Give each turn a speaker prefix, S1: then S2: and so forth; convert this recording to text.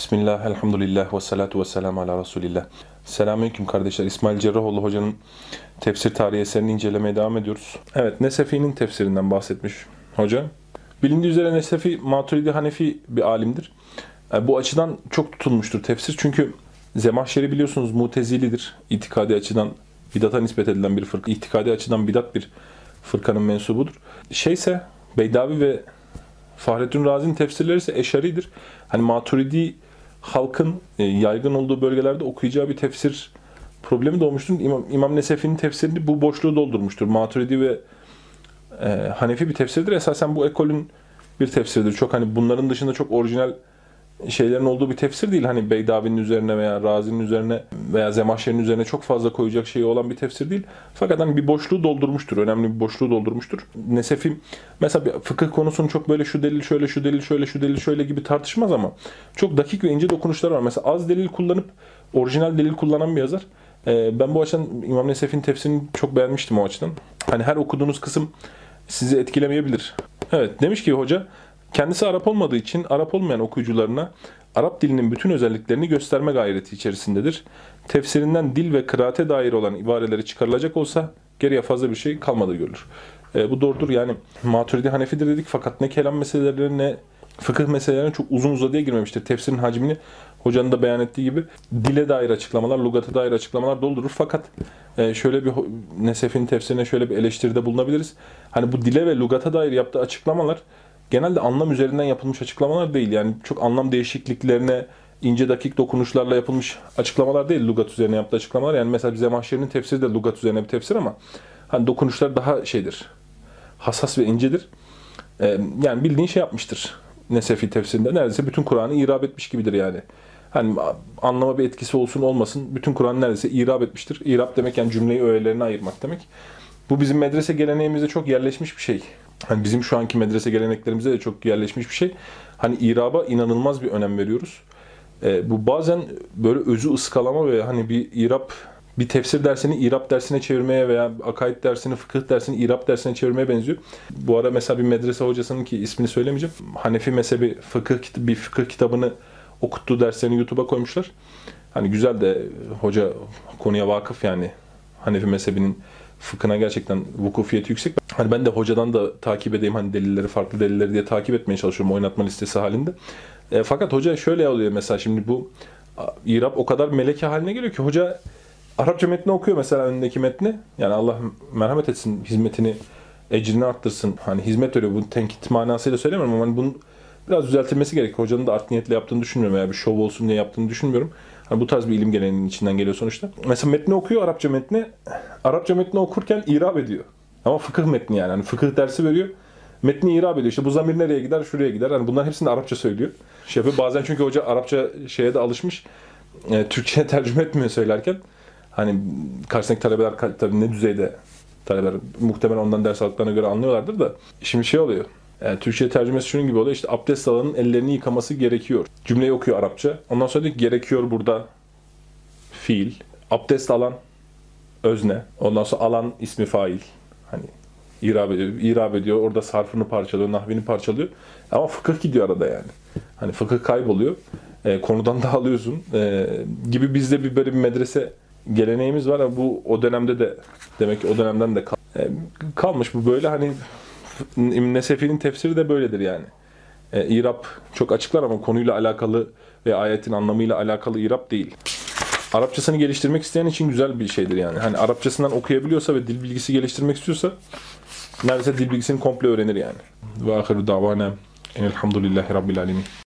S1: Bismillah, elhamdülillah ve salatu ve selamu ala Resulillah. Selamünaleyküm kardeşler. İsmail Cerrahoğlu hocanın tefsir tarihi eserini incelemeye devam ediyoruz. Evet, Nesefi'nin tefsirinden bahsetmiş hoca. Bilindiği üzere Nesefi, Maturidi Hanefi bir alimdir. E, Bu açıdan çok tutulmuştur tefsir. Çünkü Zemahşeri biliyorsunuz mutezilidir. İtikadi açıdan bidata nispet edilen bir fırka. İtikadi açıdan bidat bir fırkanın mensubudur. Şeyse Beydavi ve Fahrettin Razi'nin tefsirleri ise eşaridir. Hani Maturidi halkın e, yaygın olduğu bölgelerde okuyacağı bir tefsir problemi doğmuştur. İmam, İmam Nesefi'nin tefsirini bu boşluğu doldurmuştur. Maturidi ve e, Hanefi bir tefsirdir. Esasen bu ekolün bir tefsiridir. Çok hani bunların dışında çok orijinal şeylerin olduğu bir tefsir değil. Hani Beydavi'nin üzerine veya Razi'nin üzerine veya Zemahşer'in üzerine çok fazla koyacak şeyi olan bir tefsir değil. Fakat hani bir boşluğu doldurmuştur. Önemli bir boşluğu doldurmuştur. Nesefi mesela bir fıkıh konusunu çok böyle şu delil şöyle, şu delil şöyle, şu delil şöyle gibi tartışmaz ama çok dakik ve ince dokunuşlar var. Mesela az delil kullanıp orijinal delil kullanan bir yazar. Ee, ben bu açıdan İmam Nesefi'nin tefsirini çok beğenmiştim o açıdan. Hani her okuduğunuz kısım sizi etkilemeyebilir. Evet demiş ki hoca Kendisi Arap olmadığı için Arap olmayan okuyucularına Arap dilinin bütün özelliklerini gösterme gayreti içerisindedir. Tefsirinden dil ve kıraate dair olan ibareleri çıkarılacak olsa geriye fazla bir şey kalmadı görülür. E, bu doğrudur yani Maturidi Hanefidir dedik fakat ne kelam meselelerine ne fıkıh meselelerine çok uzun uzadıya girmemiştir. Tefsirin hacmini hocanın da beyan ettiği gibi dile dair açıklamalar, lugata dair açıklamalar doldurur. Fakat e, şöyle bir Nesef'in tefsirine şöyle bir eleştiride bulunabiliriz. Hani bu dile ve lugata dair yaptığı açıklamalar genelde anlam üzerinden yapılmış açıklamalar değil. Yani çok anlam değişikliklerine ince dakik dokunuşlarla yapılmış açıklamalar değil lugat üzerine yaptığı açıklamalar. Yani mesela bize mahşerinin tefsiri de lugat üzerine bir tefsir ama hani dokunuşlar daha şeydir. Hassas ve incedir. Ee, yani bildiğin şey yapmıştır. Nesefi tefsirinde neredeyse bütün Kur'an'ı irab etmiş gibidir yani. Hani anlama bir etkisi olsun olmasın bütün Kur'an neredeyse irab etmiştir. İrab demek yani cümleyi öğelerine ayırmak demek. Bu bizim medrese geleneğimizde çok yerleşmiş bir şey. Hani bizim şu anki medrese geleneklerimize de çok yerleşmiş bir şey. Hani iraba inanılmaz bir önem veriyoruz. E, bu bazen böyle özü ıskalama ve hani bir irap bir tefsir dersini irap dersine çevirmeye veya akaid dersini, fıkıh dersini irap dersine çevirmeye benziyor. Bu ara mesela bir medrese hocasının ki ismini söylemeyeceğim. Hanefi mezhebi fıkıh bir fıkıh kitabını okuttuğu derslerini YouTube'a koymuşlar. Hani güzel de hoca konuya vakıf yani Hanefi mezhebinin fıkhına gerçekten vukufiyeti yüksek. Hani ben de hocadan da takip edeyim hani delilleri, farklı delilleri diye takip etmeye çalışıyorum oynatma listesi halinde. E, fakat hoca şöyle oluyor mesela şimdi bu İrab o kadar meleke haline geliyor ki hoca Arapça metni okuyor mesela önündeki metni. Yani Allah merhamet etsin, hizmetini, ecrini arttırsın. Hani hizmet veriyor. Bu tenkit manasıyla söylemiyorum ama hani bunun biraz düzeltilmesi gerekiyor. Hocanın da art niyetle yaptığını düşünmüyorum veya bir şov olsun diye yaptığını düşünmüyorum. Hani bu tarz bir ilim geleneğinin içinden geliyor sonuçta. Mesela metni okuyor Arapça metni. Arapça metni okurken irab ediyor. Ama fıkıh metni yani. Hani fıkıh dersi veriyor. Metni irab ediyor. İşte bu zamir nereye gider? Şuraya gider. Hani bunların hepsini Arapça söylüyor. Şey. Bazen çünkü hoca Arapça şeye de alışmış. E, Türkçe'ye tercüme etmiyor söylerken. Hani karşısındaki talebeler tabii ne düzeyde talebeler muhtemelen ondan ders aldıklarına göre anlıyorlardır da. Şimdi şey oluyor. Yani Türkçe tercümesi şunun gibi oluyor. İşte abdest alanın ellerini yıkaması gerekiyor. Cümleyi okuyor Arapça. Ondan sonra diyor ki gerekiyor burada fiil. Abdest alan özne. Ondan sonra alan ismi fail. Hani irab ediyor. İrab ediyor. Orada sarfını parçalıyor, nahvini parçalıyor. Ama fıkıh gidiyor arada yani. Hani fıkıh kayboluyor. E, konudan dağılıyorsun. E, gibi bizde bir böyle bir medrese geleneğimiz var bu o dönemde de demek ki o dönemden de kal e, kalmış bu böyle hani Nesefi'nin tefsiri de böyledir yani. E, İrab çok açıklar ama konuyla alakalı ve ayetin anlamıyla alakalı İrab değil. Arapçasını geliştirmek isteyen için güzel bir şeydir yani. Hani Arapçasından okuyabiliyorsa ve dil bilgisi geliştirmek istiyorsa neredeyse dil bilgisini komple öğrenir yani. Ve ahiru davana enelhamdülillahi rabbil alemin.